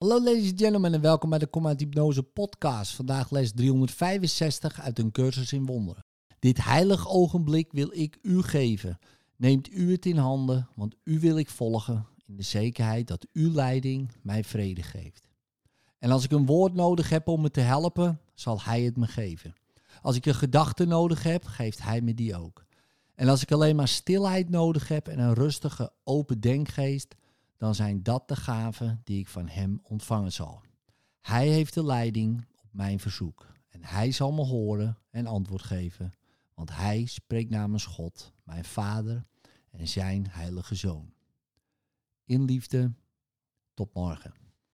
Hallo ladies and gentlemen en welkom bij de Kom Hypnose podcast. Vandaag les 365 uit een cursus in wonderen. Dit heilig ogenblik wil ik u geven. Neemt u het in handen, want u wil ik volgen in de zekerheid dat uw leiding mij vrede geeft. En als ik een woord nodig heb om me te helpen, zal Hij het me geven. Als ik een gedachte nodig heb, geeft Hij me die ook. En als ik alleen maar stilheid nodig heb en een rustige, open denkgeest, dan zijn dat de gaven die ik van Hem ontvangen zal. Hij heeft de leiding op mijn verzoek en Hij zal me horen en antwoord geven, want Hij spreekt namens God, mijn Vader en Zijn Heilige Zoon. In liefde, tot morgen.